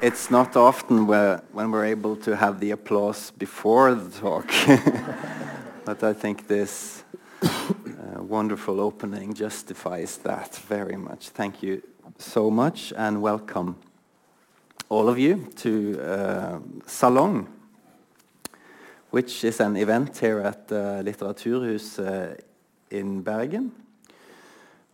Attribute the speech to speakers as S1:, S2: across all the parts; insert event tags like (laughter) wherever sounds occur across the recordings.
S1: it's not often where, when we're able to have the applause before the talk. (laughs) but I think this uh, wonderful opening justifies that very much. Thank you so much and welcome all of you to uh, which is an event here at uh, Litteraturhus uh, in Bergen,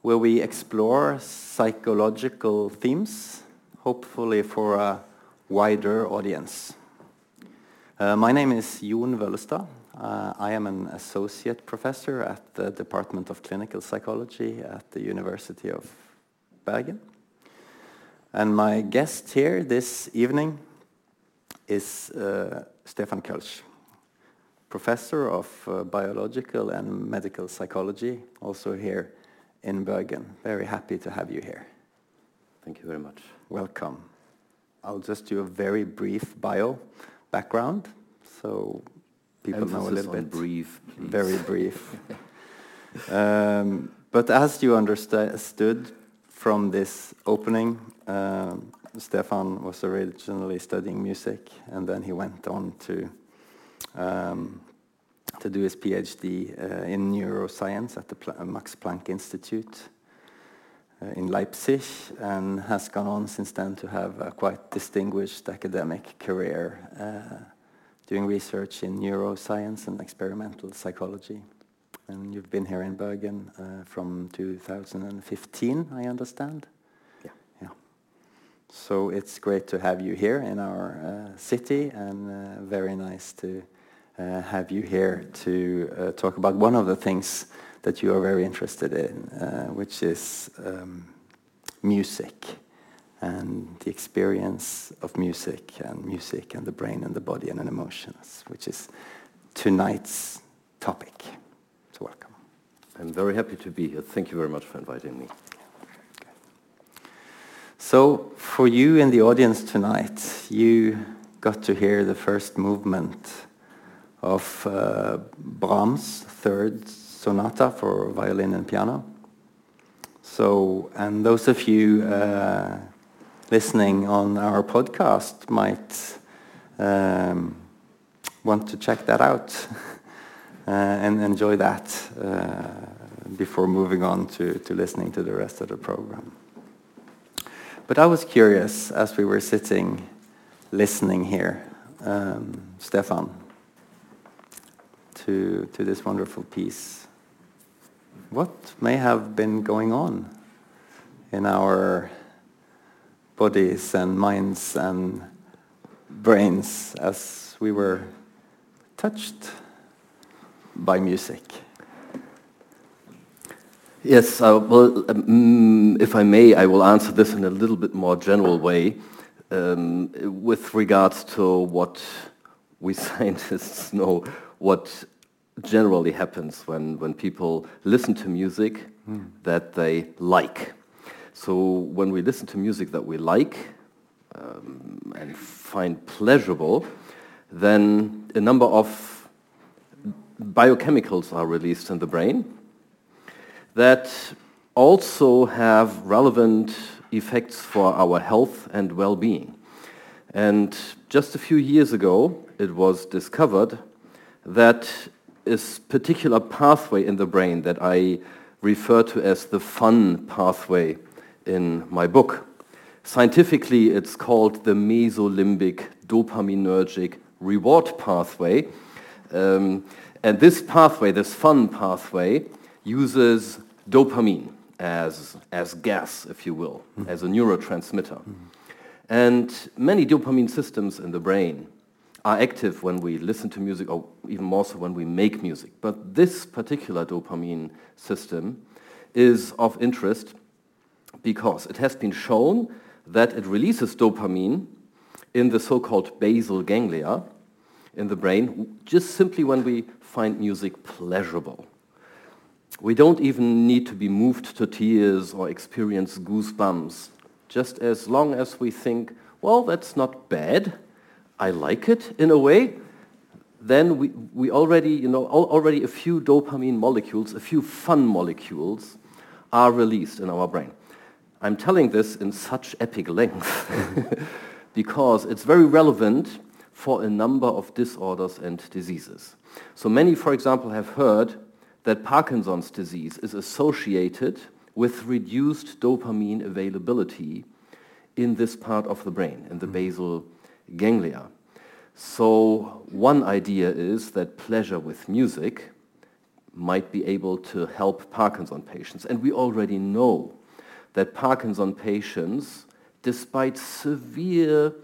S1: where we explore psychological themes, hopefully for a wider audience. Uh, my name is Jon Vøllestad. Uh, I am an associate professor at the Department of Clinical Psychology at the University of Bergen. And my guest here this evening is uh, Stefan Kölsch, professor of uh, biological and medical psychology, also here in Bergen. Very happy to have you here.
S2: Thank you very much.
S1: Welcome. I'll just do a very brief bio background, so people
S2: Emphasis
S1: know a little bit.
S2: brief, please.
S1: Very (laughs) brief. um, but as you understood from this opening, um, Stefan was originally studying music, and then he went on to um, to do his PhD uh, in neuroscience at the Pla- Max Planck Institute in Leipzig, and has gone on since then to have a quite distinguished academic career, uh, doing research in neuroscience and experimental psychology. And you've been here in Bergen uh, from 2015, I understand.
S2: Yeah.
S1: Yeah. So it's great to have you here in our uh, city, and uh, very nice to uh, have you here to uh, talk about one of the things that you are very interested in, uh, which is um, music and the experience of music and music and the brain and the body and the emotions, which is tonight's topic. So welcome.
S2: I'm very happy to be here. Thank you very much for inviting me.
S1: So, for you in the audience tonight, you got to hear the first movement of uh, Brahms' third sonata for violin and piano. So, and those of you uh, listening on our podcast might um, want to check that out (laughs) uh, and enjoy that uh, before moving on to, to listening to the rest of the program. But I was curious as we were sitting listening here, um, Stefan, to, to this wonderful piece. What may have been going on in our bodies and minds and brains as we were touched by music?
S2: Yes, uh, well, um, if I may, I will answer this in a little bit more general way um, with regards to what we (laughs) scientists know, what generally happens when, when people listen to music that they like. So when we listen to music that we like um, and find pleasurable, then a number of biochemicals are released in the brain that also have relevant effects for our health and well-being. And just a few years ago, it was discovered that this particular pathway in the brain that I refer to as the fun pathway in my book. Scientifically, it's called the mesolimbic dopaminergic reward pathway. Um, and this pathway, this fun pathway, uses dopamine as, as gas, if you will, as a neurotransmitter. And many dopamine systems in the brain are active when we listen to music, or even more so when we make music. But this particular dopamine system is of interest because it has been shown that it releases dopamine in the so-called basal ganglia in the brain just simply when we find music pleasurable. We don't even need to be moved to tears or experience goosebumps. Just as long as we think, well, that's not bad, I like it in a way, then we, we already, you know, al already a few dopamine molecules, a few fun molecules are released in our brain. I'm telling this in such epic length (laughs) because it's very relevant for a number of disorders and diseases. So many, for example, have heard that Parkinson's disease is associated with reduced dopamine availability in this part of the brain, in the mm-hmm. basal ganglia. So one idea is that pleasure with music might be able to help Parkinson patients. And we already know that Parkinson patients, despite severe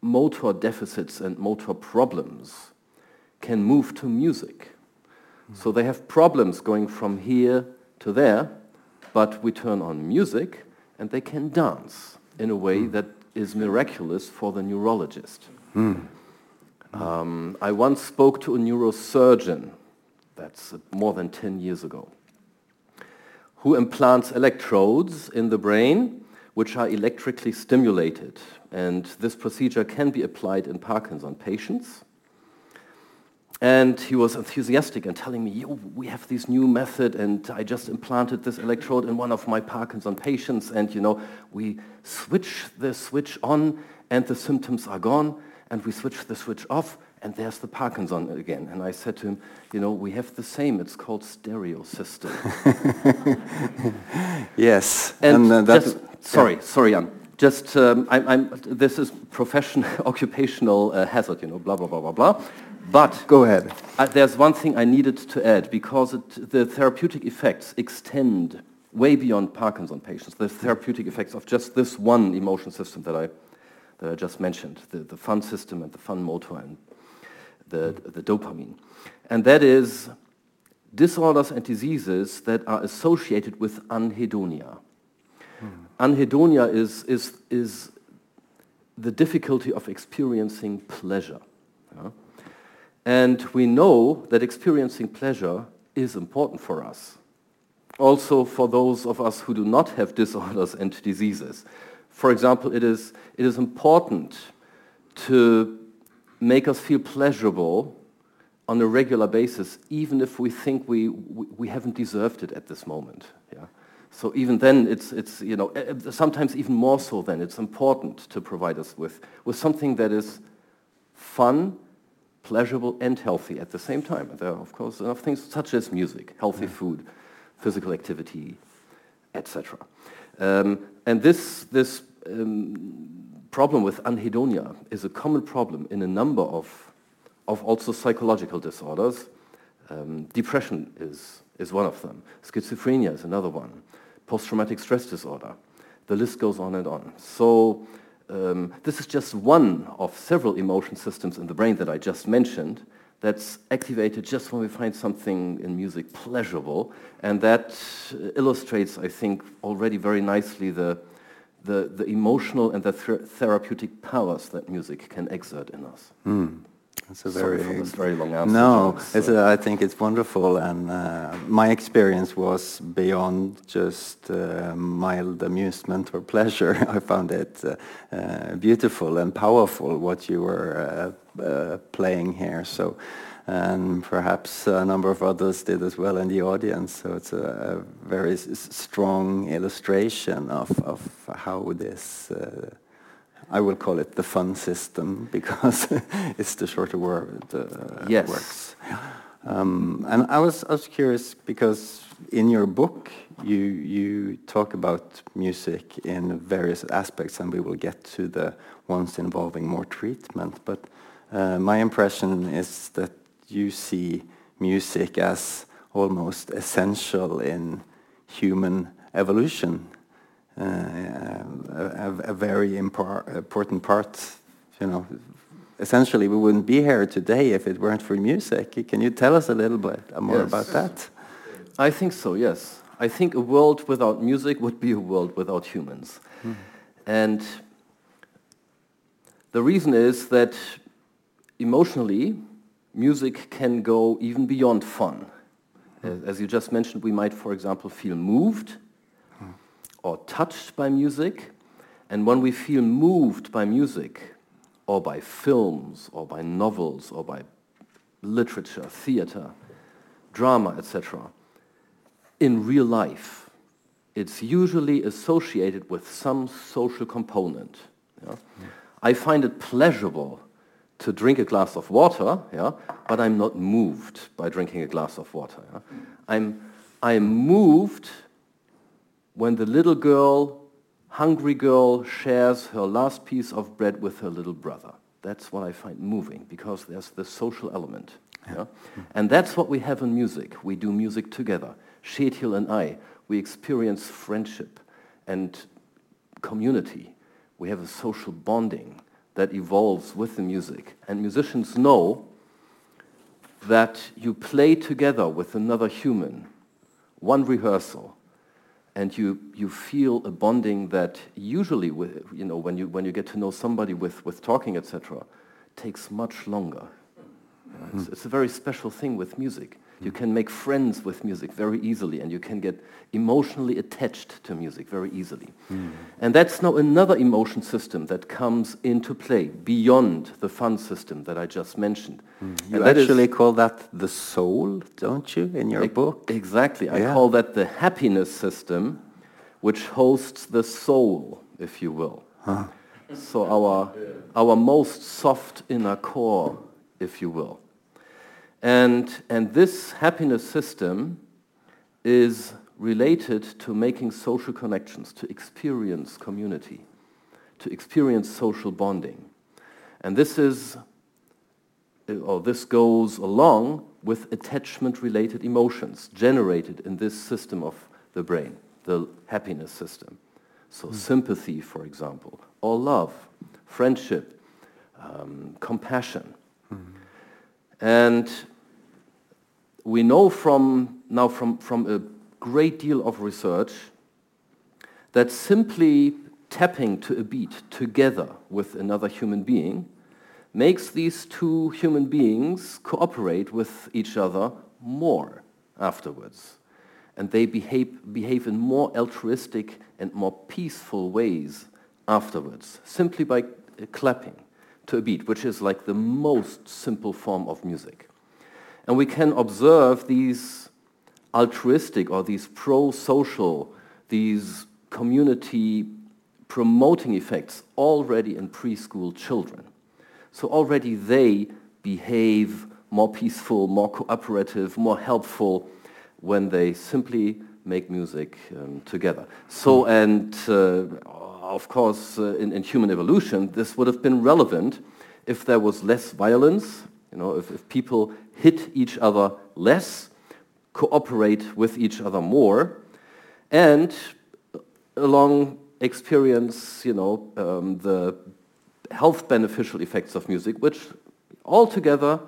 S2: motor deficits and motor problems, can move to music. So they have problems going from here to there, but we turn on music and they can dance in a way hmm. that is miraculous for the neurologist. Um, I once spoke to a neurosurgeon, that's more than 10 years ago, who implants electrodes in the brain which are electrically stimulated. And this procedure can be applied in Parkinson patients. And he was enthusiastic and telling me, yo, we have this new method and I just implanted this electrode in one of my Parkinson patients and you know, we switch the switch on and the symptoms are gone and we switch the switch off and there's the Parkinson again. And I said to him, you know, we have the same, it's called stereo system. (laughs)
S1: yes.
S2: And, and uh, just, sorry, yeah. sorry, Jan. Just, um, I'm, I'm, this is professional, (laughs) occupational uh, hazard, you know, blah, blah, blah, blah, blah. But
S1: go ahead.
S2: There's one thing I needed to add because it, the therapeutic effects extend way beyond Parkinson patients. The therapeutic effects of just this one emotion system that I that I just mentioned, the, the fun system and the fun motor and the, the dopamine. And that is disorders and diseases that are associated with anhedonia. Anhedonia is, is, is the difficulty of experiencing pleasure. Yeah? And we know that experiencing pleasure is important for us. Also for those of us who do not have (laughs) disorders and diseases. For example, it is, it is important to make us feel pleasurable on a regular basis, even if we think we, we, haven't deserved it at this moment. Yeah? So even then, it's, it's, you know, eh, eh, sometimes even more so then, it's important to provide us with, with something that is fun, pleasurable and healthy at the same time. There are, of course, enough things such as music, healthy food, physical activity, etc. Um, and this, this um, problem with anhedonia is a common problem in a number of, of also psychological disorders. Um, depression is, is one of them. Schizophrenia is another one. Post-traumatic stress disorder. The list goes on and on. So um, this is just one of several emotion systems in the brain that I just mentioned that's activated just when we find something in music pleasurable. And that illustrates, I think, already very nicely the, the, the emotional and the th therapeutic powers that music can exert in us.
S1: Mm. It's a very,
S2: very long answer.
S1: No, it's a, I think it's wonderful, and uh, my experience was beyond just uh, mild amusement or pleasure. (laughs) I found it uh, uh beautiful and powerful what you were uh, uh, playing here. So, and perhaps a number of others did as well in the audience. So it's a, a very strong illustration of of how this I will call it the fun system (laughs) because it's the shorter word uh,
S2: yes.
S1: works. Um, and I was, I was curious because in your book you, you talk about music in various aspects and we will get to the ones involving more treatment. But uh, my impression is that you see music as almost essential in human evolution Uh, um, a, a, very important part. You know, essentially, we wouldn't be here today if it weren't for music. Can you tell us a little bit more yes. about that?
S2: I think so. Yes, I think a world without music would be a world without humans, mm. and the reason is that emotionally, music can go even beyond fun. Hmm. As you just mentioned, we might, for example, feel moved or touched by music. And when we feel moved by music, or by films, or by novels, or by literature, theater, drama, etc., in real life, it's usually associated with some social component. Yeah? I find it pleasurable to drink a glass of water, yeah, but I'm not moved by drinking a glass of water. Yeah? I'm, I'm moved when the little girl, hungry girl, shares her last piece of bread with her little brother. That's what I find moving because there's the social element. Yeah? And that's what we have in music. We do music together. Kjetil and I, we experience friendship and community. We have a social bonding that evolves with the music. And musicians know that you play together with another human, one rehearsal, and you, you feel a bonding that usually, with, you know, when you, when you get to know somebody with, with talking, etc., takes much longer. It's, it's, a very special thing with music. You can make friends with music very easily, and you can get emotionally attached to music very easily. Mm. And that's now another emotion system that comes into play beyond the fun system that I just mentioned.
S1: Mm. You actually call that the soul, don't you, in your e book?
S2: Exactly. Yeah. I call that the happiness system, which hosts the soul, if you will. Huh. So our, our most soft inner core, if you will. And, and this happiness system is related to making social connections, to experience community, to experience social bonding. And this is, or this goes along with attachment-related emotions generated in this system of the brain, the happiness system. So mm. sympathy, for example, or love, friendship, um, compassion. Mm. And we know from now from, from a great deal of research that simply tapping to a beat together with another human being makes these two human beings cooperate with each other more afterwards. And they behave, behave in more altruistic and more peaceful ways afterwards, simply by clapping to a beat, which is like the most simple form of music. And we can observe these altruistic or these pro-social, these community promoting effects already in preschool children. So already they behave more peaceful, more cooperative, more helpful when they simply make music um, together. So, and uh, of course, uh, in, in, human evolution, this would have been relevant if there was less violence, you know, if, if people hit each other less, cooperate with each other more, and along experience, you know, um, the health beneficial effects of music, which altogether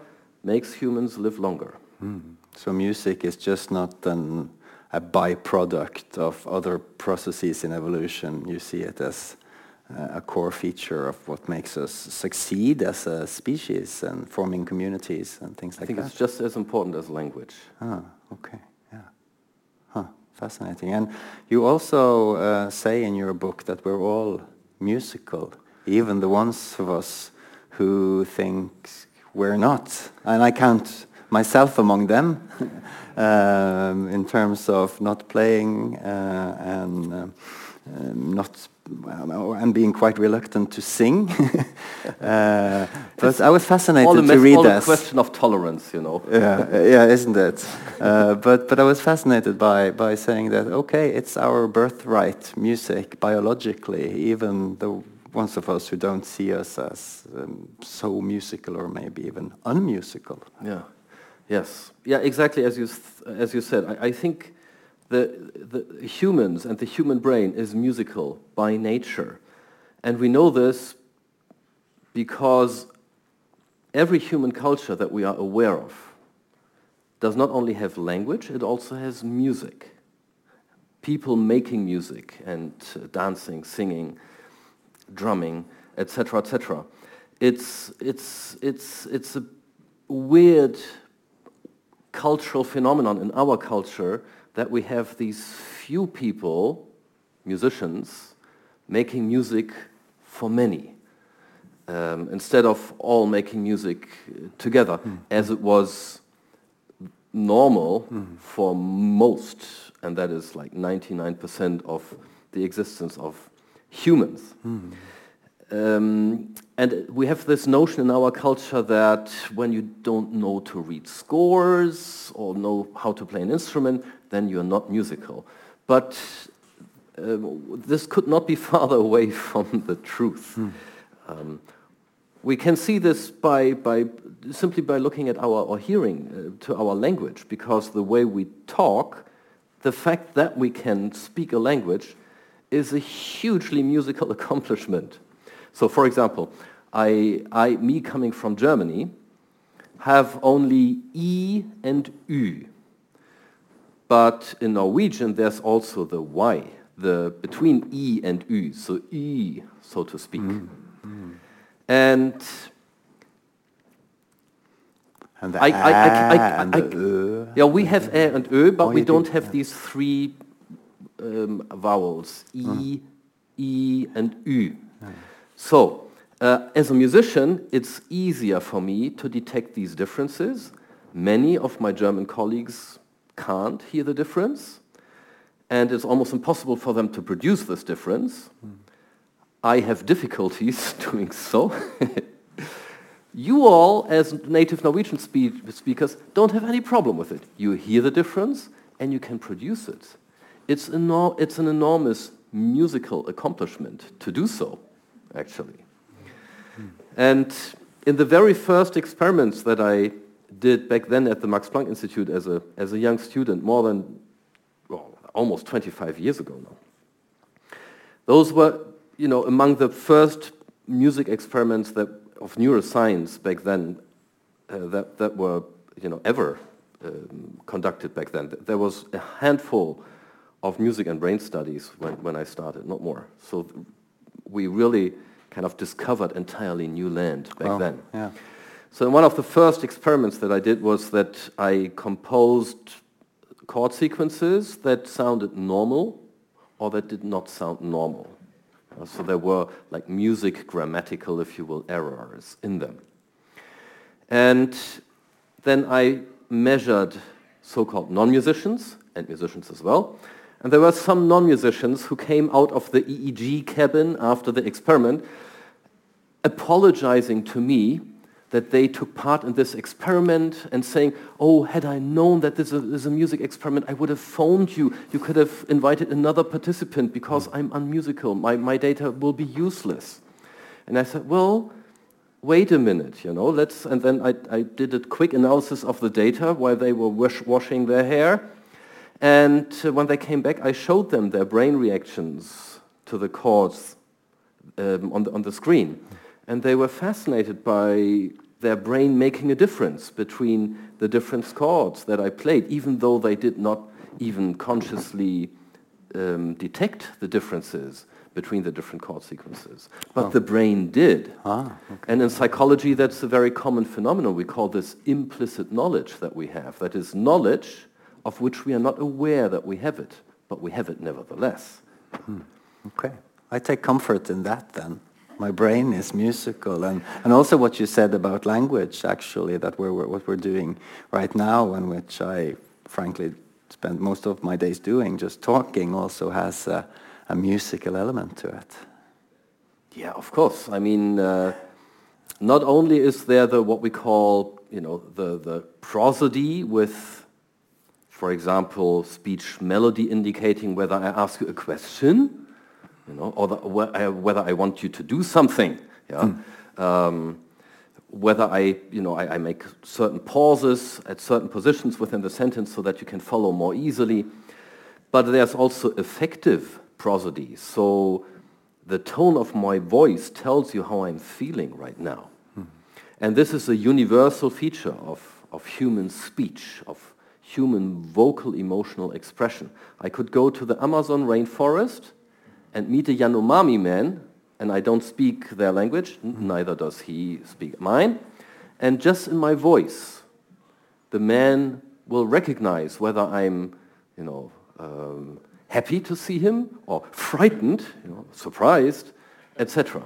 S2: makes humans live longer.
S1: Mm. So music is just not an, a byproduct of other processes in evolution. You see it as a core feature of what makes us succeed as a species and forming communities and things like
S2: that. I think
S1: that.
S2: it's just as important as language.
S1: Ah, okay, yeah. Huh, fascinating. And you also uh, say in your book that we're all musical, even the ones of us who think we're not. And I count myself among them (laughs) um, in terms of not playing uh, and uh, um, not and being quite reluctant to sing. (laughs) uh, but I was fascinated to read
S2: all
S1: this.
S2: a question of tolerance, you know.
S1: yeah, yeah, isn't it? Uh, but but I was fascinated by by saying that okay, it's our birthright, music, biologically, even the ones of us who don't see us as um, so musical or maybe even unmusical.
S2: Yeah. Yes. Yeah. Exactly as you as you said. I, I think the, the humans and the human brain is musical by nature. And we know this because every human culture that we are aware of does not only have language, it also has music. People making music and uh, dancing, singing, drumming, etc., etc. It's, it's, it's, it's a weird cultural phenomenon in our culture that we have these few people, musicians, making music for many, um, instead of all making music together, mm. as it was normal mm. for most, and that is like 99% of the existence of humans. Mm. Um, and we have this notion in our culture that when you don't know to read scores or know how to play an instrument, then you're not musical. But um, this could not be (laughs) farther away from the truth. Hmm. Um, we can see this by, by simply by looking at our or hearing uh, to our language, because the way we talk, the fact that we can speak a language is a hugely musical (laughs) accomplishment. So for example, I, I, me coming from Germany, have only E and Ü. But in Norwegian, there's also the Y, the between E and Ü, so E, so to speak. Mm. Mm. And
S1: and the I, I, I, and the
S2: ö. Yeah, we have ä and ö, but we don't do? have these three um, vowels, E, mm. E, and Ü. Yeah. So, uh, as a musician, it's easier for me to detect these differences. Many of my German colleagues can't hear the difference, and it's almost impossible for them to produce this difference. Mm. I have difficulties (laughs) doing so. (laughs) you all, as native Norwegian speak speakers, don't have any problem with it. You hear the difference and you can produce it. It's, enor it's an enormous musical accomplishment to do so, actually. And in the very first experiments that I did back then at the Max Planck Institute as a, as a young student, more than well, almost 25 years ago now, those were you know, among the first music experiments that, of neuroscience back then uh, that, that were you know, ever um, conducted back then. There was a handful of music and brain studies when, when I started, not more. So we really kind of discovered entirely new land back oh, then.
S1: Yeah.
S2: So one of the first experiments that I did was that I composed chord sequences that sounded normal or that did not sound normal. Uh, so there were like music grammatical, if you will, errors in them. And then I measured so-called non-musicians and musicians as well. And there were some non-musicians who came out of the EEG cabin after the experiment apologizing to me that they took part in this experiment and saying, oh, had I known that this is a music experiment, I would have phoned you. You could have invited another participant because I'm unmusical. My, my data will be useless. And I said, well, wait a minute, you know, let's, and then I, I did a quick analysis of the data while they were wash, washing their hair. And uh, when they came back, I showed them their brain reactions to the chords um, on, the, on the screen. And they were fascinated by their brain making a difference between the different chords that I played, even though they did not even consciously um, detect the differences between the different chord sequences. But oh. the brain did.
S1: Ah, okay.
S2: And in psychology, that's a very common phenomenon. We call this implicit knowledge that we have. That is knowledge of which we are not aware that we have it, but we have it nevertheless.
S1: Hmm. Okay. I take comfort in that then my brain is musical and, and also what you said about language actually that we're, what we're doing right now and which I frankly spend most of my days doing just talking also has a, a musical element to it.
S2: Yeah, of course. I mean, uh, not only is there the what we call, you know, the, the prosody with, for example, speech melody indicating whether I ask you a question you know, or the, whether I want you to do something, yeah. Mm. Um, whether I, you know, I, I, make certain pauses at certain positions within the sentence so that you can follow more easily. But there's also affective prosody. So the tone of my voice tells you how I'm feeling right now. Mm. And this is a universal feature of, of human speech, of human vocal emotional expression. I could go to the Amazon rainforest and meet a Yanomami man, and I don't speak their language, neither does he speak mine, and just in my voice, the man will recognize whether I'm, you know, um, happy to see him or frightened, you know, surprised, etc.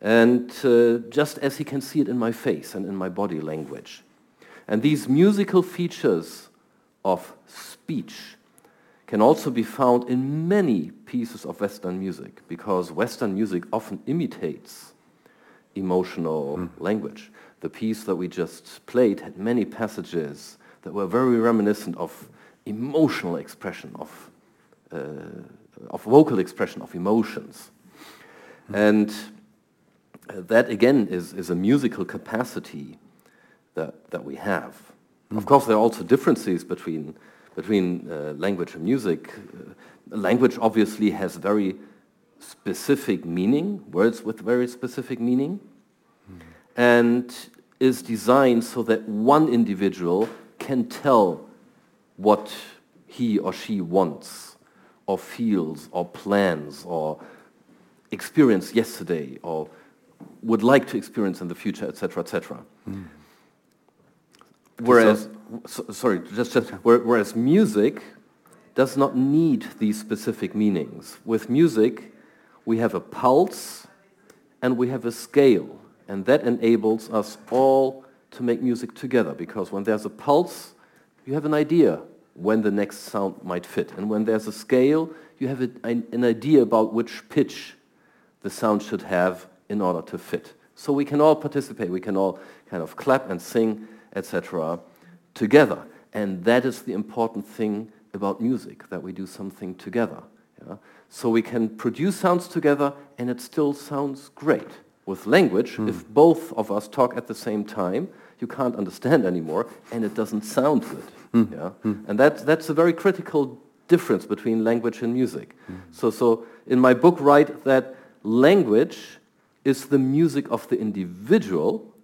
S2: And uh, just as he can see it in my face and in my body language. And these musical features of speech can also be found in many pieces of Western music because Western music often imitates emotional mm. language. The piece that we just played had many passages that were very reminiscent of emotional expression, of, uh, of vocal expression of emotions. Mm. And uh, that again is, is a musical capacity that, that we have. Mm. Of course, there are also differences between, between uh, language and music. Uh, language obviously has very specific meaning, words with very specific meaning, mm. and is designed so that one individual can tell what he or she wants or feels or plans or experienced yesterday or would like to experience in the future, etc., etc. Mm. Whereas, so, sorry, just, just whereas music does not need these specific meanings. With music, we have a pulse and we have a scale, and that enables us all to make music together because when there's a pulse, you have an idea when the next sound might fit. And when there's a scale, you have a, an idea about which pitch the sound should have in order to fit. So we can all participate. We can all kind of clap and sing, etc., together. And that is the important thing about music, that we do something together. Yeah? So we can produce sounds together, and it still sounds great. With language, mm. if both of us talk at the same time, you can't understand anymore, and it doesn't sound good. Mm. Yeah? Mm. And that, that's a very critical difference between language and music. Hmm. So, so in my book, write that language is the music of the individual,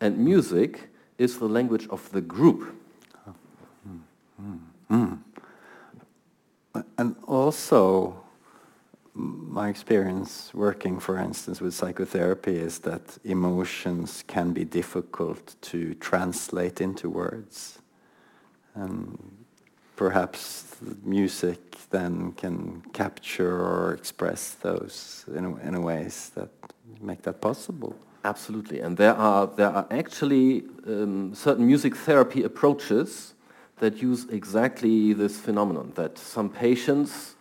S2: and music is the language of the group.
S1: Mm, mm, and also, my experience working, for instance, with psychotherapy is that emotions can be difficult to translate into words. And perhaps music then can capture or express those in, in ways that make that possible.
S2: Absolutely, and there are there are actually um, certain music therapy approaches that use exactly this phenomenon. That some patients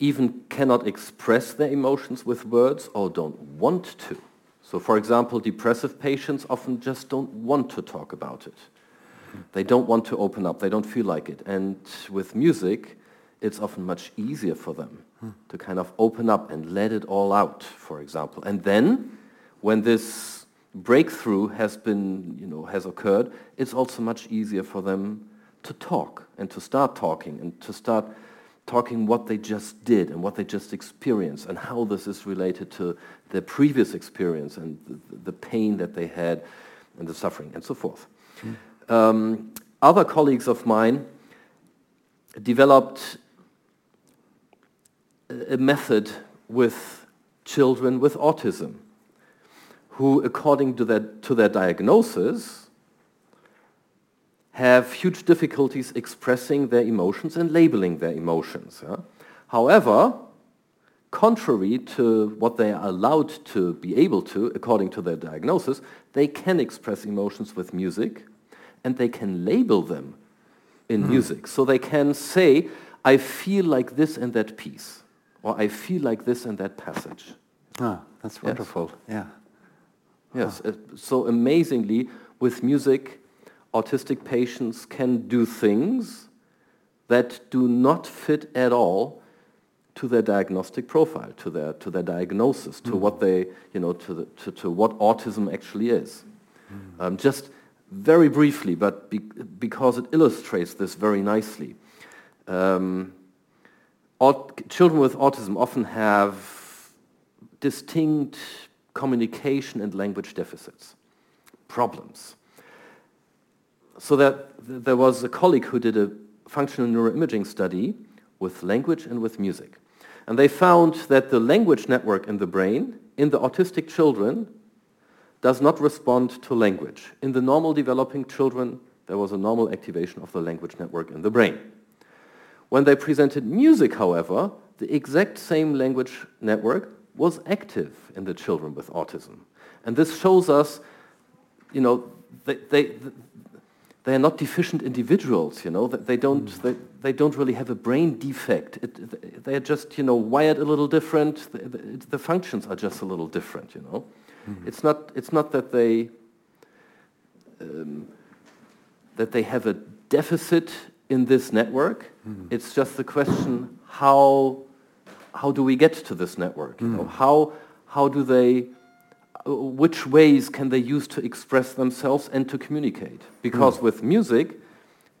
S2: even cannot express their emotions with words or don't want to. So, for example, depressive patients often just don't want to talk about it. They don't want to open up. They don't feel like it. And with music, it's often much easier for them hmm. to kind of open up and let it all out, for example. And then when this breakthrough has been, you know, has occurred, it's also much easier for them to talk and to start talking and to start talking what they just did and what they just experienced and how this is related to their previous experience and the, the pain that they had and the suffering and so forth. Mm. Um, other colleagues of mine developed a method with children with autism who, according to their, to their diagnosis, have huge difficulties expressing their emotions and labeling their emotions. Yeah? However, contrary to what they are allowed to be able to, according to their diagnosis, they can express emotions with music and they can label them in mm. music. So they can say, I feel like this and that piece or I feel like this in that passage.
S1: Ah, that's wonderful.
S2: Yes. Yeah. Yes. Uh, so amazingly, with music, autistic patients can do things that do not fit at all to their diagnostic profile, to their to their diagnosis, mm. to what they you know to the, to, to what autism actually is. Mm. Um, just very briefly, but be, because it illustrates this very nicely. Um, children with autism often have distinct communication and language deficits, problems. So that there was a colleague who did a functional neuroimaging study with language and with music. And they found that the language network in the brain in the autistic children does not respond to language. In the normal developing children, there was a normal activation of the language network in the brain. When they presented music, however, the exact same language network was active in the children with autism. And this shows us, you know, they, they, they are not deficient individuals, you know. They don't, mm. they, they don't really have a brain defect. It, they're just, you know, wired a little different. The, the, the functions are just a little different, you know. Mm. It's, not, it's not that they, um, that they have a deficit in this network. Mm. It's just the question, how, how do we get to this network? You know? How, how do they which ways can they use to express themselves and to communicate? Because mm. with music,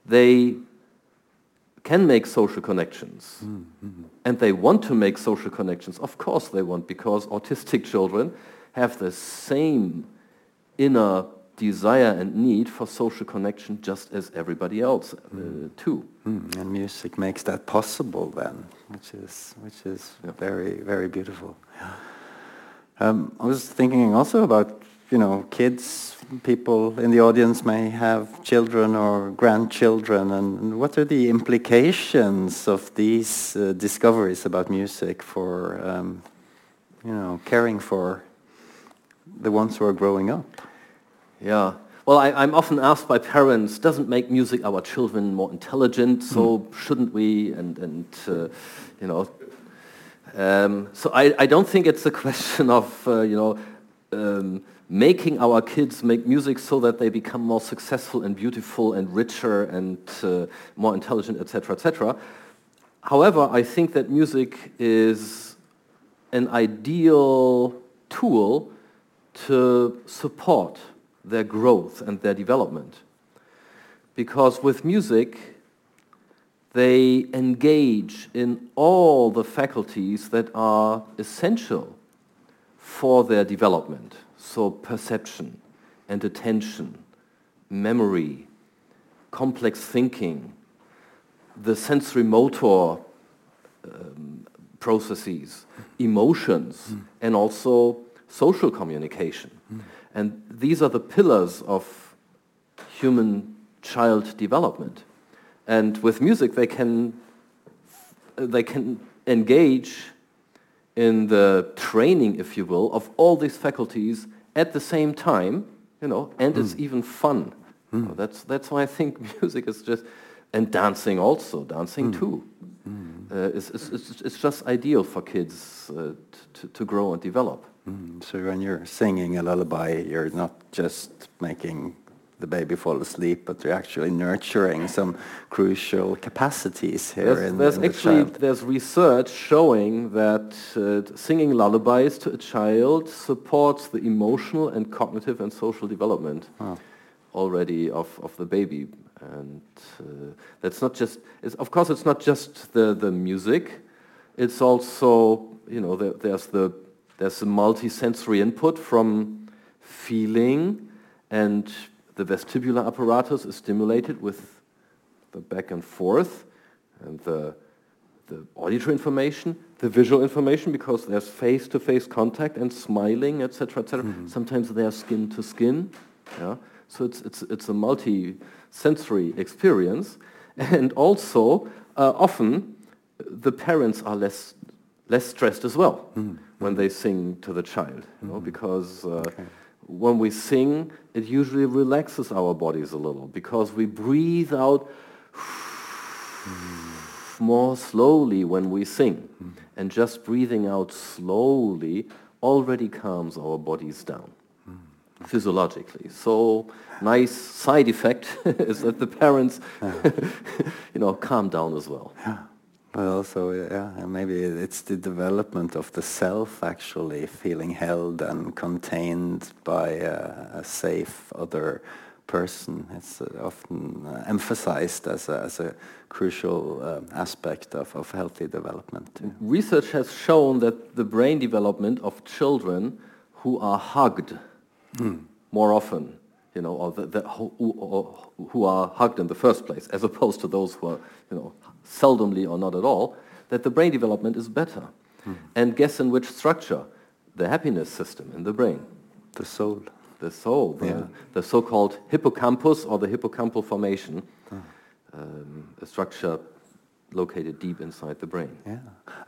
S2: they can make social connections. Mm. Mm. And they want to make social connections. Of course they want, because autistic (laughs) children have the same inner desire and need for social connection just as everybody else uh, hmm. too.
S1: Hmm. And music makes that possible then, which is, which is yeah. very, very beautiful. Yeah. Um, I was thinking also about, you know, kids, people in the audience may have children or grandchildren, and, and what are the implications of these uh, discoveries about music for, um, you know, caring for the ones who are growing up?
S2: Yeah. Well, I, am often asked by parents, doesn't make music our children more intelligent, so mm. shouldn't we? And, and uh, you know, um, so I, I, don't think it's a question of, uh, you know, um, making our kids make music so that they become more successful and beautiful and richer and uh, more intelligent, etc., etc. However, I think that music is an ideal tool to support their growth and their development. Because with music, they engage in all the faculties that are essential for their development. So perception and attention, memory, complex thinking, the sensory motor um, processes, emotions, mm. and also social communication. Mm. And these are the pillars of human child development. And with music, they can, they can engage in the training, if you will, of all these faculties at the same time, you know, and mm. it's hmm. even fun. Mm. So that's, that's why I think (laughs) music is just, and dancing also, dancing mm. too. Hmm. Uh, it's, it's, it's, just ideal for kids uh, to, to grow and develop.
S1: Hmm. So when you're singing a lullaby, you're not just making the baby fall asleep, but you're actually nurturing some crucial capacities here
S2: there's,
S1: in,
S2: there's
S1: in
S2: actually,
S1: the
S2: There's research showing that uh, singing lullabies to a child supports the emotional and cognitive and social development oh. already of, of the baby. And uh, that's not just, of course it's not just the, the music, it's also, you know, there, there's the there's a multi-sensory input from feeling and the vestibular apparatus is stimulated with the back and forth and the, the auditory information, the visual information because there's face-to-face contact and smiling, etc., etc. Mm -hmm. Sometimes they are skin to skin. Yeah? So it's, it's, it's a multi-sensory experience. And also, uh, often, the parents are less, less stressed as well mm -hmm. When they sing to the child, you know, mm -hmm. because uh, okay when we sing, it usually relaxes our bodies a little because we breathe out more slowly when we sing. And just breathing out slowly already calms our bodies down physiologically. So nice side effect (laughs) is that the parents, (laughs) you know, calm down as well.
S1: Yeah. But also, yeah, maybe it's the development of the self actually feeling held and contained by a, a safe other person. It's uh, often uh, emphasized as a, as a crucial uh, aspect of, of healthy development. Too.
S2: Research has shown that the brain development of children who are hugged mm. more often, you know, or, the, the, who, or who are hugged in the first place, as opposed to those who are, you know, seldomly or not at all, that the brain development is better. Mm. And guess in which structure? The happiness system in the brain.
S1: The soul.
S2: The soul, the, yeah. the so-called hippocampus or the hippocampal formation, oh. um, a structure located deep inside the brain.
S1: Yeah,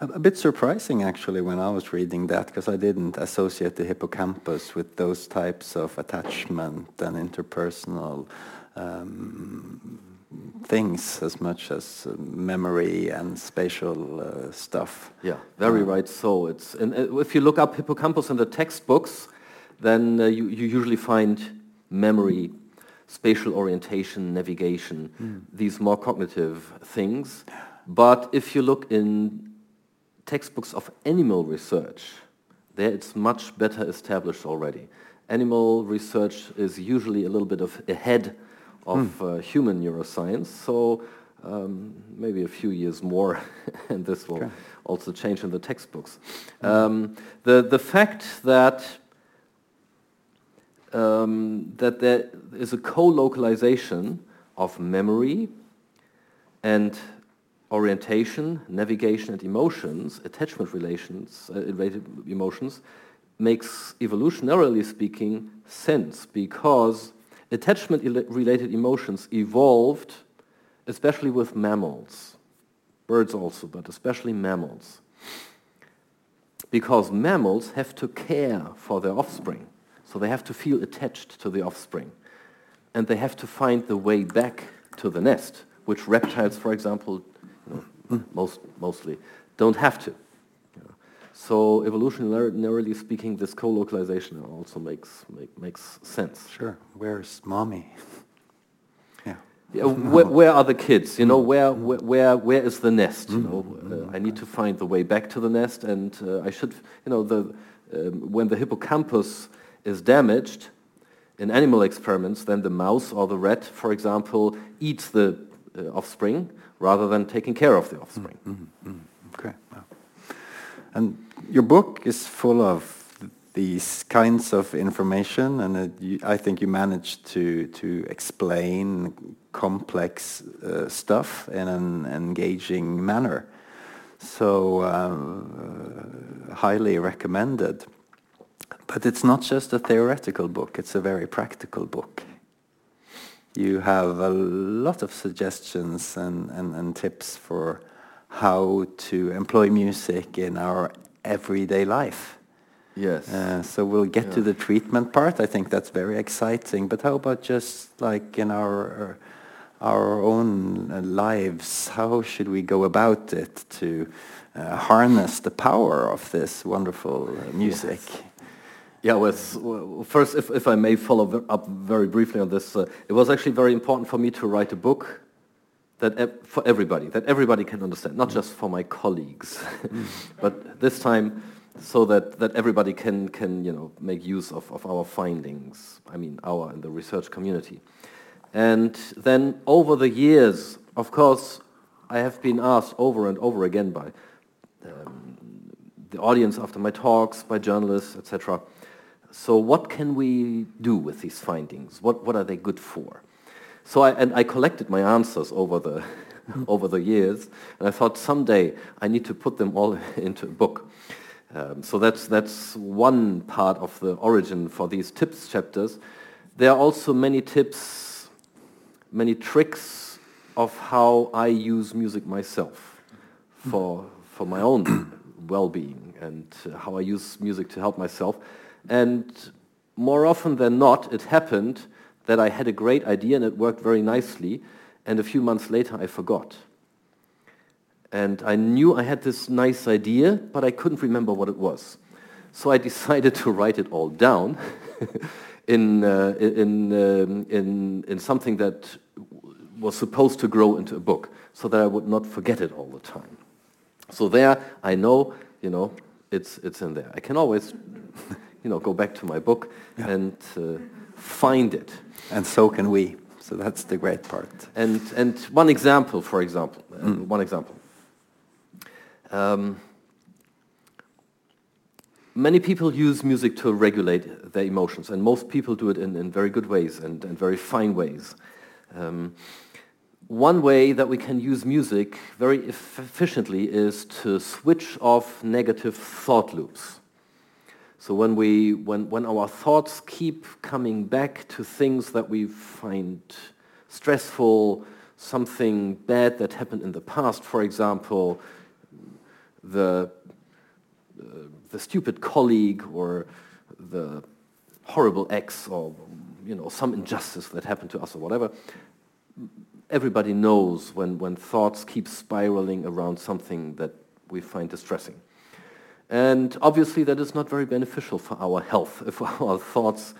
S1: a, a bit surprising actually when I was reading that because I didn't associate the hippocampus with those types of attachment and interpersonal um, things as much as uh, memory and spatial uh, stuff.
S2: Yeah, very uh, right. So it's and uh, if you look up hippocampus in the textbooks, then uh, you, you usually find memory, spatial orientation, navigation, mm. these more cognitive things. But if you look in textbooks of animal research, there it's much better established already. Animal research is usually a little bit of ahead of mm. uh, human neuroscience, so um, maybe a few years more, (laughs) and this will okay. also change in the textbooks. Mm. Um, the, the fact that um, that there is a co-localization of memory and orientation, navigation and emotions, attachment relations, uh, emotions, makes evolutionarily speaking sense because attachment-related emotions evolved especially with mammals, birds also, but especially mammals, because mammals have to care for their offspring. So they have to feel attached to the offspring. And they have to find the way back to the nest, which reptiles, for example, you know, most, mostly don't have to. So evolutionarily speaking, this co-localization also makes, make, makes sense.
S1: Sure. Where's mommy? (laughs)
S2: yeah. yeah where, where, are the kids? You know, where, where, where is the nest? You know, uh, I need to find the way back to the nest, and uh, I should, you know, the, um, when the hippocampus is damaged in animal experiments, then the mouse or the rat, for example, eats the uh, offspring rather than taking care of the offspring. Mm -hmm.
S1: Okay. And your book is full of these kinds of information, and it, you, I think you managed to to explain complex uh, stuff in an engaging manner. So, uh, highly recommended. But it's not just a theoretical book, it's a very practical book. You have a lot of suggestions and, and, and tips for how to employ music in our everyday life.
S2: Yes.
S1: Uh, so we'll get yeah. to the treatment part. I think that's very exciting. But how about just like in our our own lives? How should we go about it to uh, harness the power of this wonderful uh, music? Yes.
S2: Yeah, well, first, if, if I may follow up very briefly on this, uh, it was actually very important for me to write a book that for everybody, that everybody can understand, not just for my colleagues, (laughs) but this time so that, that everybody can, can you know, make use of, of our findings, I mean our and the research community. And then over the years, of course, I have been asked over and over again by um, the audience after my talks, by journalists, etc., so what can we do with these findings? What, what are they good for? So I, and I collected my answers over the, (laughs) over the years, and I thought someday I need to put them all (laughs) into a book. Um, so that's, that's one part of the origin for these tips chapters. There are also many tips, many tricks of how I use music myself for, for my own (coughs) well-being and how I use music to help myself. And more often than not, it happened that I had a great idea and it worked very nicely, and a few months later I forgot. And I knew I had this nice idea, but I couldn't remember what it was. So I (laughs) decided to write it all down (laughs) in, uh, in, um, in, in something that was supposed to grow into a book, so that I would not forget it all the time. So there, I know, you know, it's, it's in there. I can always (laughs) you know, go back to my book yeah. and uh, find it.
S1: And so can we. So that's the great part.
S2: And, and one example, for example, mm. one example. Um, many people use music to regulate their emotions, and most people do it in, in very good ways and, and very fine ways. Um, one way that we can use music very efficiently is to switch off negative thought loops. So when, we, when, when our thoughts keep coming back to things that we find stressful, something bad that happened in the past, for example, the, uh, the stupid colleague or the horrible ex or you know, some injustice that happened to us or whatever, everybody knows when, when thoughts keep spiraling around something that we find distressing. And obviously that is not very beneficial for our health if (laughs) our thoughts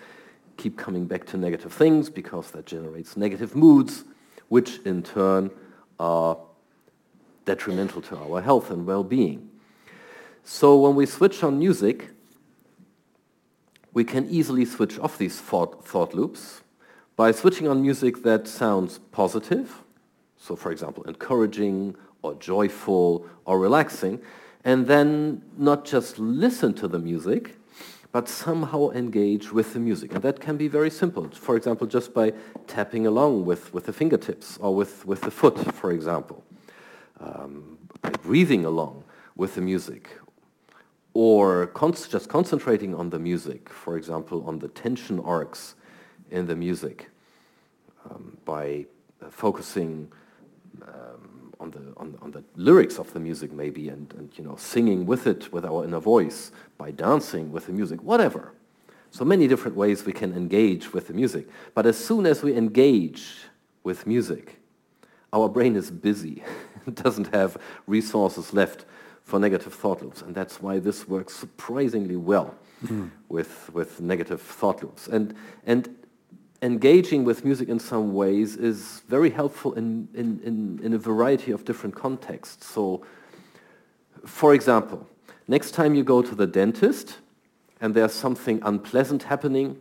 S2: keep coming back to negative things because that generates negative moods, which in turn are detrimental to our health and well-being. So when we switch on music, we can easily switch off these thought, thought loops by switching on music that sounds positive, so for example encouraging or joyful or relaxing, and then not just listen to the music, but somehow engage with the music. And that can be very simple. For example, just by tapping along with, with the fingertips or with, with the foot, for example. Um, breathing along with the music. Or con just concentrating on the music, for example, on the tension arcs in the music um, by uh, focusing on, the, on, on, the lyrics of the music maybe and, and you know, singing with it with our inner voice, by dancing with the music, whatever. So many different ways we can engage with the music. But as soon as we engage with music, our brain is busy. it (laughs) doesn't have resources left for negative thought loops. And that's why this works surprisingly well mm. with, with negative thought loops. And, and engaging with music in some ways is very helpful in, in, in, in, a variety of different contexts. So, for example, next time you go to the dentist and there's something unpleasant happening,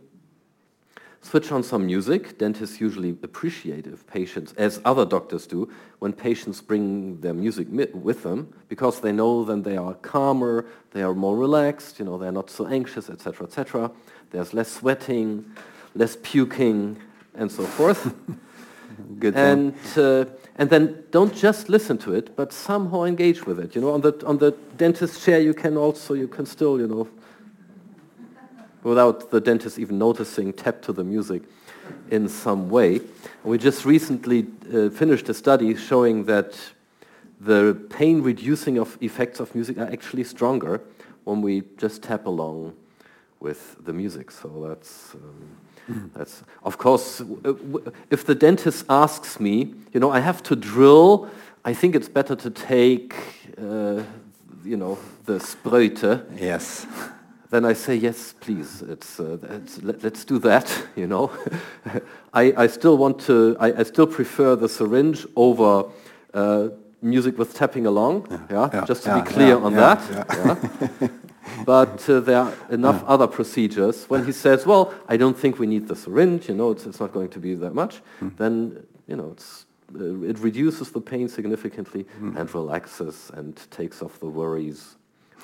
S2: switch on some music. Dentists usually appreciate if patients, as other doctors do, when patients bring their music with them because they know then they are calmer, they are more relaxed, you know, they're not so anxious, etc., etc. There's less sweating less puking, and so forth. (laughs)
S1: Good
S2: and uh, and then don't just listen to it, but somehow engage with it. You know, on the on the dentist chair, you can also you can still you know, without the dentist even noticing, tap to the music in some way. We just recently uh, finished a study showing that the pain reducing of effects of music are actually stronger when we just tap along with the music. So that's. Um, that's, of course, if the dentist asks me, you know, I have to drill, I think it's better to take, uh, you know, the Spröte.
S1: Yes.
S2: Then I say, yes, please, it's, uh, it's, let, us do that, (laughs) you know. (laughs) I, I still want to, I, I still prefer the syringe over uh, music with tapping along, yeah, yeah, yeah just to yeah, be clear on that. (laughs) but uh, there are enough yeah. other procedures. When he says, well, I don't think we need the syringe, you know, it's, it's not going to be that much, mm. then, you know, it's, uh, it reduces the pain significantly mm. and relaxes and takes off the worries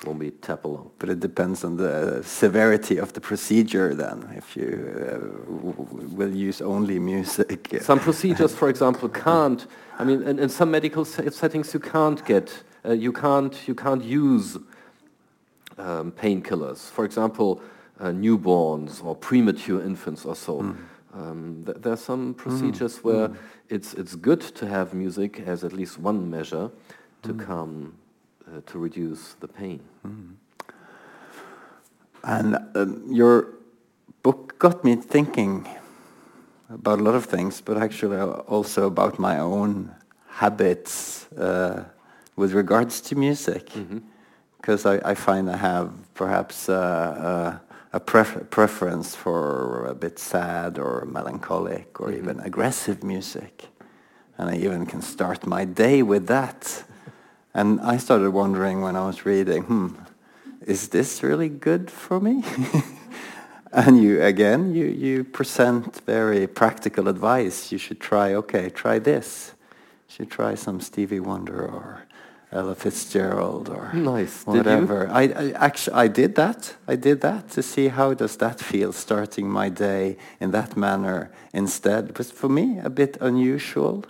S2: when we tap along.
S1: But it depends on the severity of the procedure then, if you uh, will use only music.
S2: Some procedures, for example, can't, I mean, in, in some medical settings you can't get, uh, you, can't, you can't use um, painkillers. For example, uh, newborns or premature infants or so. Mm. Um, th there are some procedures mm. where mm. it's it's good to have music as at least one measure to mm. calm, uh, to reduce the pain.
S1: Mm. And um, your book got me thinking about a lot of things, but actually also about my own habits uh, with regards to music. -hmm because I, I, find I have perhaps uh, uh, a pref preference for a bit sad or melancholic or mm -hmm. even aggressive music. And I even can start my day with that. and I started wondering when I was reading, hmm, is this really good for me? (laughs) and you, again, you, you present very practical advice. You should try, okay, try this. You should try some Stevie Wonder or Ella Fitzgerald or
S2: nice.
S1: whatever. I, I, actually I did that. I did that to see how does that feel starting my day in that manner instead. It was for me a bit unusual.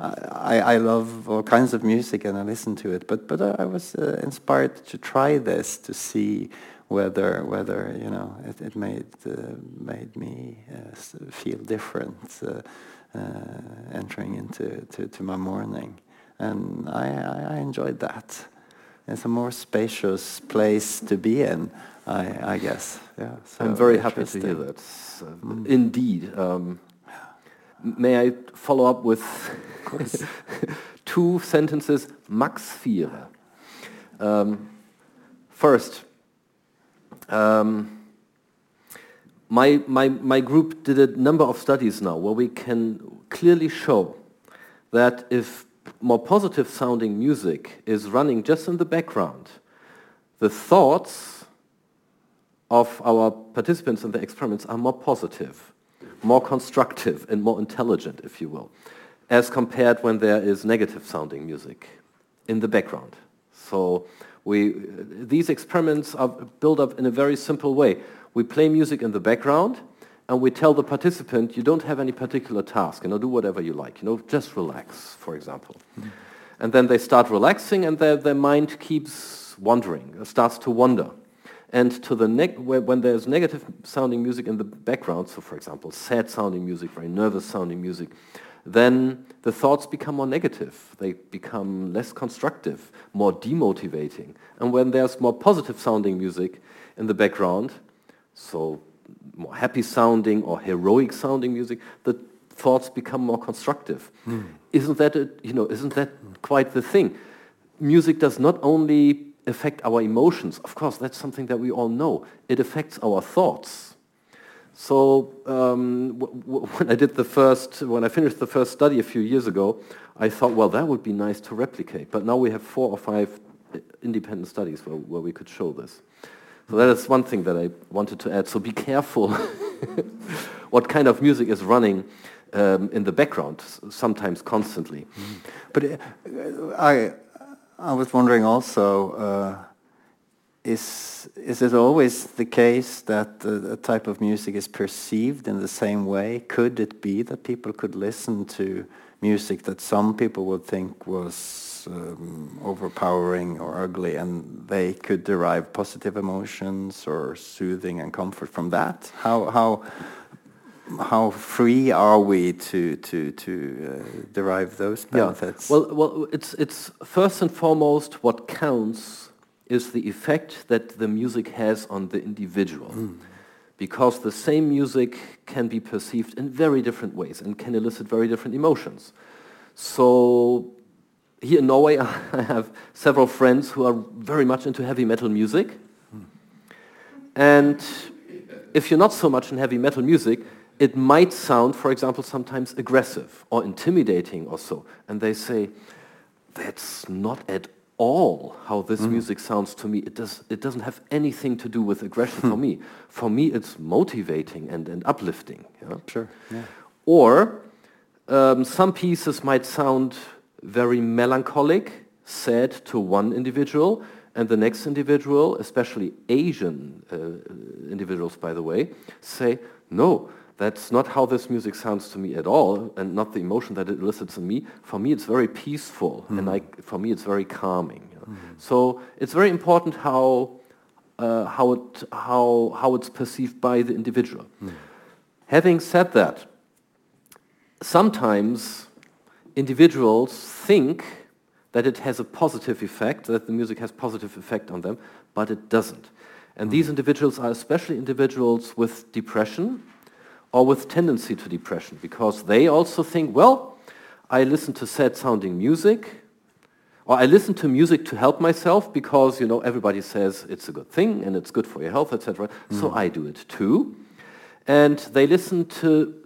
S1: I, I love all kinds of music and I listen to it, but but I was uh, inspired to try this to see whether whether you know it, it made uh, made me uh, feel different uh, uh, entering into to, to my morning and I, I, I enjoyed that. It's a more spacious place to be in I, I guess. Yeah. So
S2: I'm very happy to hear that. Uh, mm. Indeed. Um, may I follow up with (laughs) two sentences? Max vier. Um, first, um, my, my, my group did a number of studies now where we can clearly show that if more positive sounding music is running just in the background, the thoughts of our participants in the experiments are more positive, more constructive and more intelligent, if you will, as compared when there is negative sounding music in the background. So we, these experiments are built up in a very simple way. We play music in the background, and we tell the participant, you don't have any particular task, you know, do whatever you like, you know, just relax, for example. Mm. And then they start relaxing, and their, their mind keeps wandering, starts to wander. And to the when there's negative sounding music in the background, so for example, sad sounding music, very nervous sounding music, then the thoughts become more negative. They become less constructive, more demotivating. And when there's more positive sounding music in the background, so more happy sounding or heroic sounding music, the thoughts become more constructive. Mm. Isn't that a, you know? Isn't that quite the thing? Music does not only affect our emotions. Of course, that's something that we all know. It affects our thoughts. So um, (laughs) when I did the first, when I finished the first study a few years ago, I thought, well, that would be nice to replicate. But now we have four or five independent studies where, where we could show this. So that is one thing that I wanted to add. So be careful (laughs) what kind of music is running um, in the background, sometimes constantly. Mm.
S1: But uh, I, I was wondering also, uh, is, is it always the case that a type of music is perceived in the same way? Could it be that people could listen to music that some people would think was um, overpowering or ugly, and they could derive positive emotions or soothing and comfort from that. How how how free are we to to to uh, derive those benefits?
S2: Yeah. Well, well, it's it's first and foremost what counts is the effect that the music has on the individual. Mm. Because the same music can be perceived in very different ways and can elicit very different emotions. So here in Norway, (laughs) I have several friends who are very much into heavy metal music. And if you're not so much in heavy metal music, it might sound, for example, sometimes aggressive or intimidating or so. And they say, that's not at all how this mm. music sounds to me. It, does, it doesn't have anything to do with aggression for me. For me, it's motivating and, and uplifting.
S1: Yeah? Sure. Yeah.
S2: Or um, some pieces might sound very melancholic, sad to one individual, and the next individual, especially Asian uh, individuals, by the way, say, no, that's not how this music sounds to me at all, and not the emotion that it elicits in me. For me, it's very peaceful, mm. and I, for me, it's very calming. You know? mm. So it's very important how, uh, how, it, how, how it's perceived by the individual. Mm. Having said that, sometimes individuals think that it has a positive effect, that the music has positive effect on them, but it doesn't. And these individuals are especially individuals with depression or with tendency to depression because they also think, well, I listen to sad sounding music or I listen to music to help myself because, you know, everybody says it's a good thing and it's good for your health, etc. Mm. So I do it too. And they listen to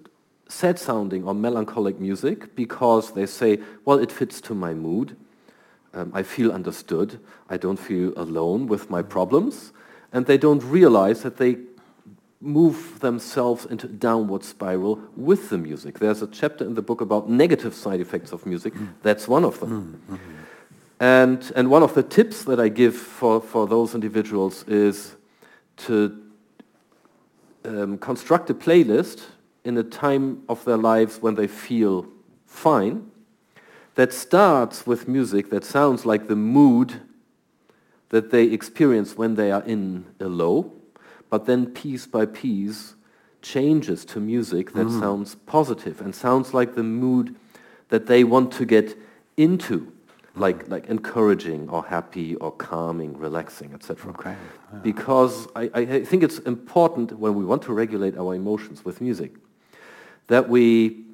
S2: sad sounding or melancholic music because they say, well, it fits to my mood. Um, I feel understood. I don't feel alone with my problems. And they don't realize that they move themselves into a downward spiral with the music. There's a chapter in the book about negative side effects of music. Mm. That's one of them. Mm -hmm. And, and one of the tips that I give for, for those individuals is to um, construct a playlist in a time of their lives when they feel fine, that starts with music that sounds like the mood that they experience when they are in a low, but then piece by piece changes to music that mm. sounds positive and sounds like the mood that they want to get into. like, like encouraging or happy or calming, relaxing, etc.
S1: Okay.
S2: Because I, I think it's important when we want to regulate our emotions with music that we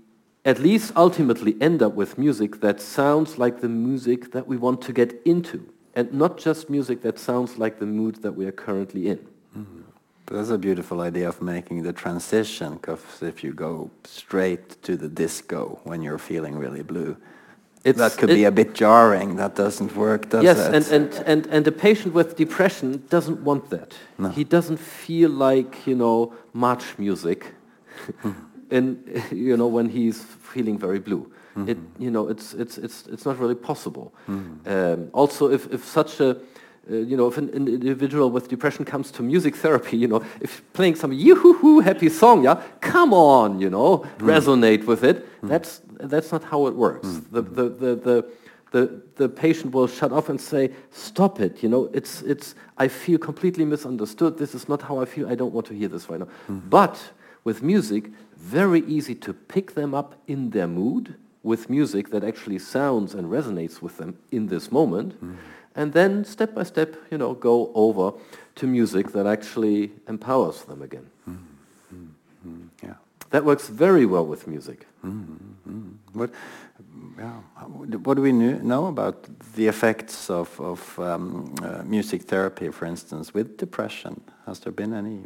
S2: at least ultimately end up with music that sounds like the music that we want to get into and not just music that sounds like the mood that we are currently in.
S1: Mm-hmm. That's a beautiful idea of making the transition because if you go straight to the disco when you're feeling really blue, it's, that could it, be a bit jarring. That doesn't work, does
S2: yes,
S1: it?
S2: Yes, and, and, and, and a patient with depression doesn't want that. No. He doesn't feel like, you know, march music. And, (laughs) you know, when he's feeling very blue. Mm -hmm. It, you know, it's, it's, it's, it's not really possible. Mm -hmm. um, also, if, if such a, uh, you know, if an, an, individual with depression comes to music therapy, you know, if playing some yoo-hoo happy song, yeah, come on, you know, mm. resonate with it. Mm. That's that's not how it works. Mm. The, the, the, the, the, the patient will shut off and say, stop it, you know, it's, it's, I feel completely misunderstood. This is not how I feel. I don't want to hear this right now. Mm. But with music, very easy to pick them up in their mood with music that actually sounds and resonates with them in this moment. Mm and then step by step, you know, go over to music that actually empowers them again. Mm -hmm. Yeah. That works very well with music. Mm.
S1: What, yeah, what do we know about the effects of, of um, uh, music therapy, for instance, with depression? Has there been any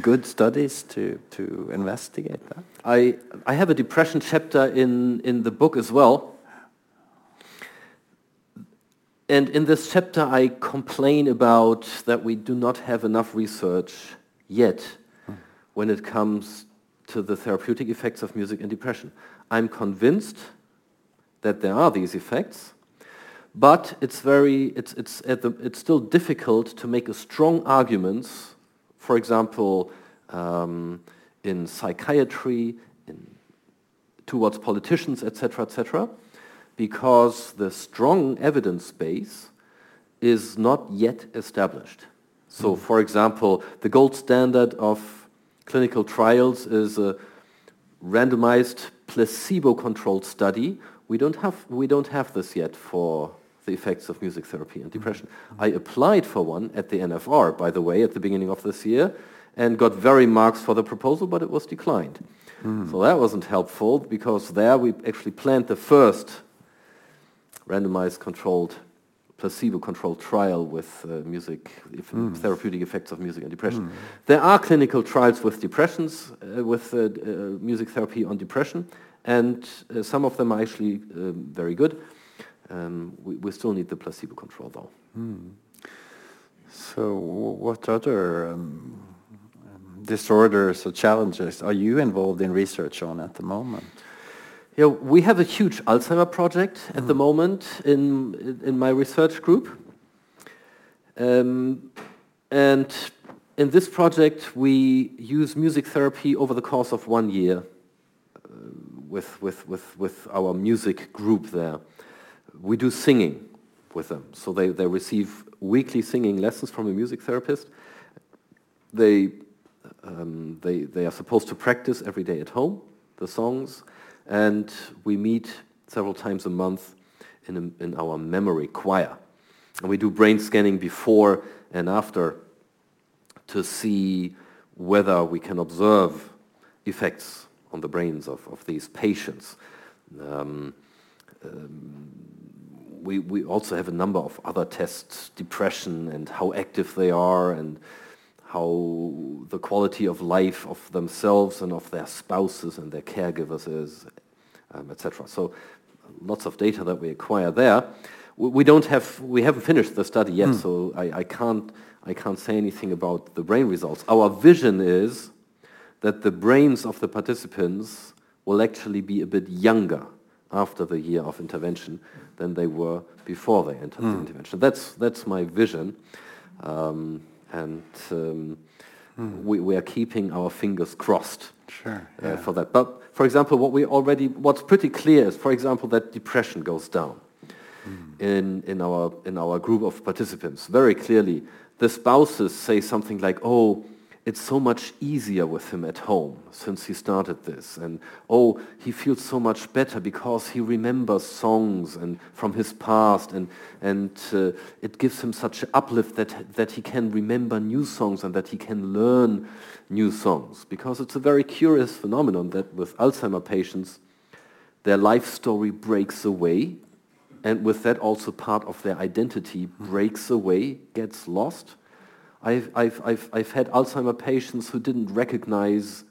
S1: good studies to, to investigate that?
S2: I, I have a depression chapter in, in the book as well. And in this chapter, I complain about that we do not have enough research yet when it comes to the therapeutic effects of music and depression. I'm convinced that there are these effects, but it's very, it's, it's, the, it's still difficult to make a strong argument, for example, um, in psychiatry, in, towards politicians, etc., etc., because the strong evidence base is not yet established. So, mm. for example, the gold standard of clinical trials is a randomized placebo-controlled study. We don't have we don't have this yet for the effects of music therapy and depression. Mm. I applied for one at the NFR, by the way, at the beginning of this year, and got very marks for the proposal, but it was declined. Mm. So that wasn't helpful because there we actually planned the first randomized controlled placebo-controlled trial with uh, music, if, mm. therapeutic effects of music and depression. Mm. There are clinical trials with depressions, uh, with uh, uh music therapy on depression, and uh, some of them are actually um, very good. Um, we, we, still need the placebo control though. Mm.
S1: So what other um, disorders or challenges are you involved in research on at the moment?
S2: Yeah, we have a huge Alzheimer project at mm. the moment in, in my research group. Um, and in this project, we use music therapy over the course of one year uh, with, with, with, with our music group there. We do singing with them. So they, they receive weekly singing lessons from a music therapist. They, um, they, they are supposed to practice every day at home, the songs and we meet several times a month in, a, in our memory choir. And we do brain scanning before and after to see whether we can observe effects on the brains of, of these patients. Um, um, we, we also have a number of other tests, depression and how active they are and how the quality of life of themselves and of their spouses and their caregivers is, um, etc. So lots of data that we acquire there. We, we, don't have, we haven't finished the study yet, mm. so I, I, can't, I can't say anything about the brain results. Our vision is that the brains of the participants will actually be a bit younger after the year of intervention than they were before they entered mm. the hmm. intervention. That's, that's my vision. Um, and um, mm. we, we, are keeping our fingers crossed
S1: sure,
S2: uh, yeah. for that. But for example, what we already, what's pretty clear is, for example, that depression goes down mm. in, in, our, in our group of participants. Very clearly, the spouses say something like, oh, it's so much easier with him at home since he started this. And oh, he feels so much better because he remembers songs and from his past and, and uh, it gives him such an uplift that, that he can remember new songs and that he can learn new songs. Because it's a very curious phenomenon that with Alzheimer patients, their life story breaks away and with that also part of their identity breaks away, gets lost I've, I've, I've, I've had Alzheimer patients who didn't recognize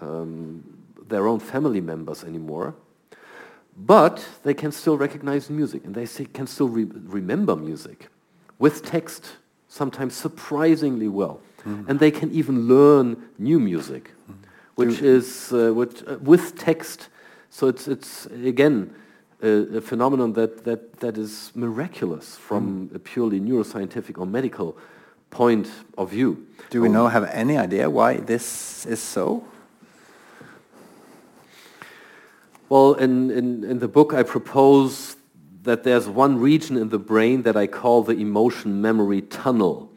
S2: um, their own family members anymore, but they can still recognize music and they can still re remember music with text, sometimes surprisingly well. Mm. And they can even learn new music, mm. which is uh, which, uh, with text. So it's, it's again, a, a, phenomenon that, that, that is miraculous from mm. a purely neuroscientific or medical point of view.
S1: Do we know have any idea why this is so?
S2: Well, in, in, in the book I propose that there's one region in the brain that I call the emotion memory tunnel.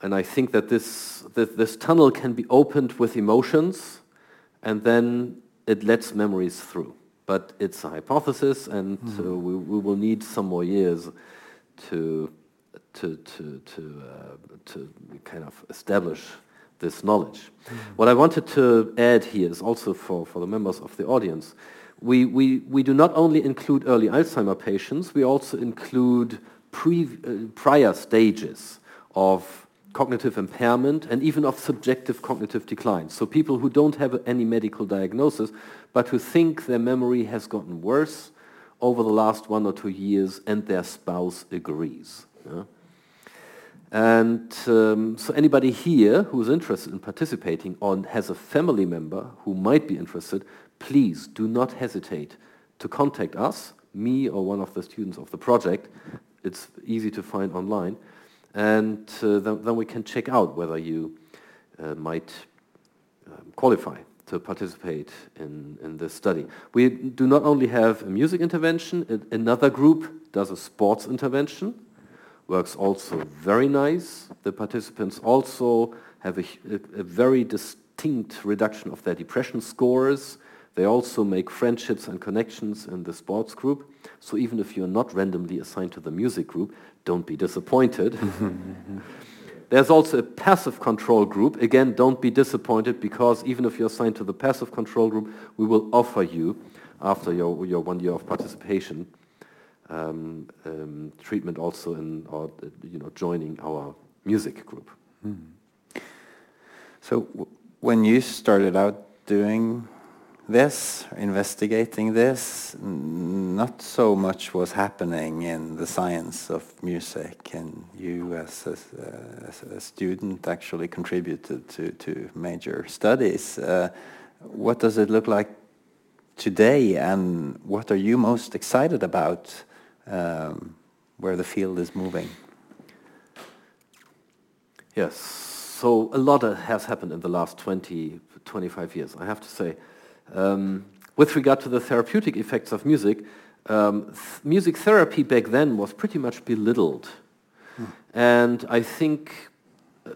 S2: And I think that this, that this tunnel can be opened with emotions and then it lets memories through. But it's a hypothesis and mm. uh, we, we will need some more years to to, to, to, uh, to kind of establish this knowledge. Mm. What I wanted to add here is also for, for the members of the audience, we, we, we do not only include early Alzheimer patients, we also include pre, uh, prior stages of cognitive impairment and even of subjective cognitive decline. So people who don't have any medical diagnosis, but who think their memory has gotten worse over the last one or two years and their spouse agrees. Yeah? And um, so anybody here who is interested in participating or has a family member who might be interested, please do not hesitate to contact us, me or one of the students of the project. It's easy to find online. And uh, then, then, we can check out whether you uh, might um, qualify to participate in, in this study. We do not only have a music intervention, another group does a sports intervention works also very nice. The participants also have a, a, very distinct reduction of their depression scores. They also make friendships and connections in the sports group. So even if you're not randomly assigned to the music group, don't be disappointed. (laughs) There's also a passive control group. Again, don't be disappointed because even if you're assigned to the passive control group, we will offer you, after your, your one year of participation, um, um, treatment also in or you know joining our music group. Mm.
S1: So when you started out doing this, investigating this, not so much was happening in the science of music, and you as a, as a student actually contributed to, to major studies. Uh, what does it look like today, and what are you most excited about um, where the field is moving.
S2: Yes, so a lot has happened in the last 20, 25 years, I have to say. Um, with regard to the therapeutic effects of music, um, th music therapy back then was pretty much belittled. Hmm. And I think uh,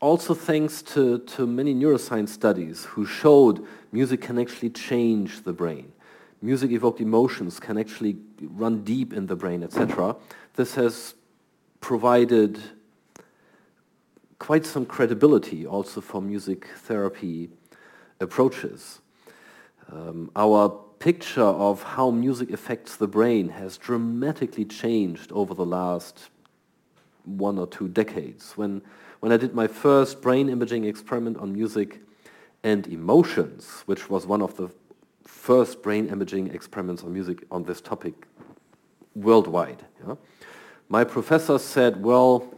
S2: also thanks to, to many neuroscience studies who showed music can actually change the brain music evoked emotions can actually run deep in the brain, etc. This has provided quite some credibility also for music therapy approaches. Um, our picture of how music affects the brain has dramatically changed over the last one or two decades. When, when I did my first brain imaging experiment on music and emotions, which was one of the first brain imaging experiments on music on this topic worldwide. Yeah? My professor said, well,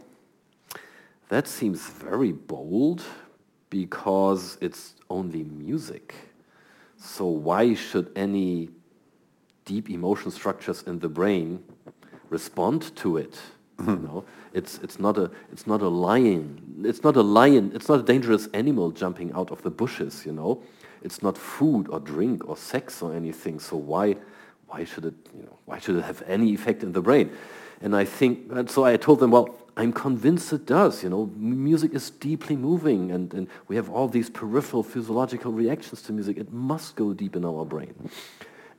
S2: that seems very bold because it's only music. So why should any deep emotion structures in the brain respond to it? (laughs) Hmm. you know, it's it's not a it's not a lion. It's not a lion. It's not a dangerous animal jumping out of the bushes. You know, it's not food or drink or sex or anything. So why, why should it, you know, why should it have any effect in the brain? And I think, and so I told them, well, I'm convinced it does. You know, music is deeply moving, and, and we have all these peripheral physiological reactions to music. It must go deep in our brain.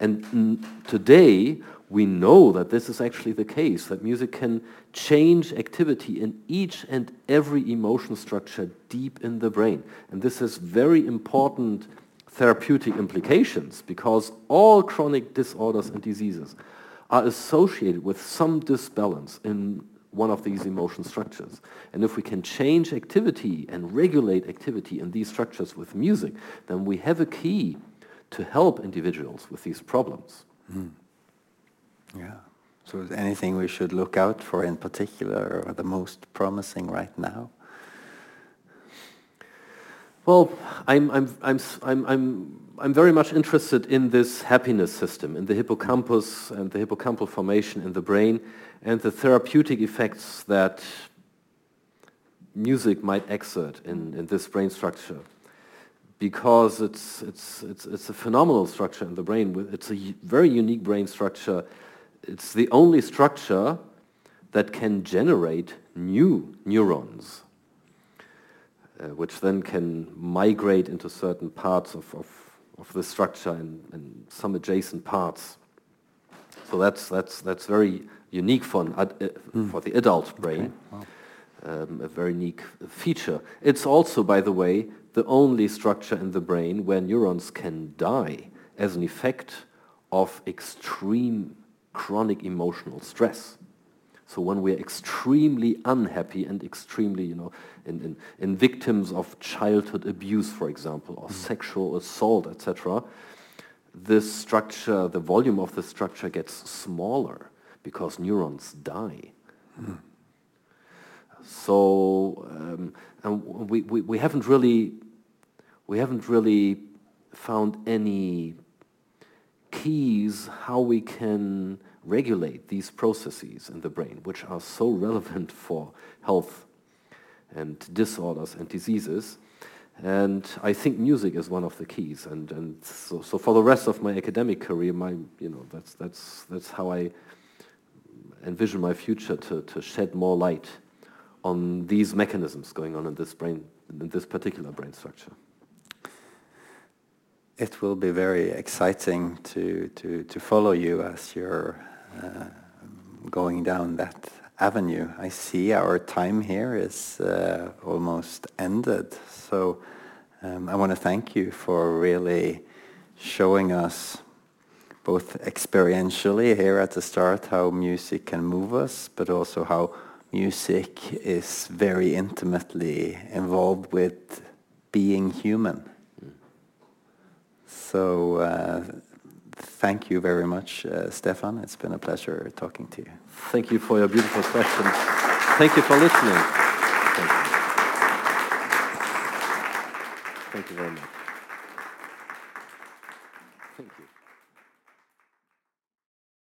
S2: And today, we know that this is actually the case, that music can change activity in each and every emotion structure deep in the brain. And this is very important therapeutic implications because all chronic disorders and diseases are associated with some disbalance in one of these emotion structures. And if we can change activity and regulate activity in these structures with music, then we have a key to help individuals with these problems. Mm.
S1: Yeah. So is anything we should look out for in particular or the most promising right now?
S2: Well, I'm, I'm, I'm, I'm, I'm, I'm very much interested in this happiness system, in the hippocampus and the hippocampal formation in the brain and the therapeutic effects that music might exert in, in this brain structure because it's, it's, it's, it's a phenomenal structure in the brain. It's a very unique brain structure. It's the only structure that can generate new neurons, uh, which then can migrate into certain parts of, of, of the structure and, and some adjacent parts. So that's, that's, that's very unique for, an, uh, mm. for the adult brain. Okay. Wow. Um, a very unique feature. It's also, by the way, the only structure in the brain where neurons can die as an effect of extreme chronic emotional stress. So when we're extremely unhappy and extremely, you know, in, in, in victims of childhood abuse, for example, or mm. sexual assault, etc., this structure, the volume of the structure gets smaller because neurons die. Mm. So um, and we, we, we haven't really we haven't really found any keys how we can regulate these processes in the brain, which are so relevant for health and disorders and diseases. And I think music is one of the keys. And, and so, so for the rest of my academic career, my, you know, that's, that's, that's how I envision my future to, to shed more light on these mechanisms going on in this brain, in this particular brain structure.
S1: It will be very exciting to, to, to follow you as you're going down that avenue. I see our time here is uh, almost ended. So um, I want to thank you for really showing us both experientially here at the start how music can move us, but also how music is very intimately involved with being human. So uh, thank you very much, uh, Stefan. It's been a pleasure talking to you.
S2: Thank you for your beautiful questions. Thank you for listening. Thank you, Thank you very much.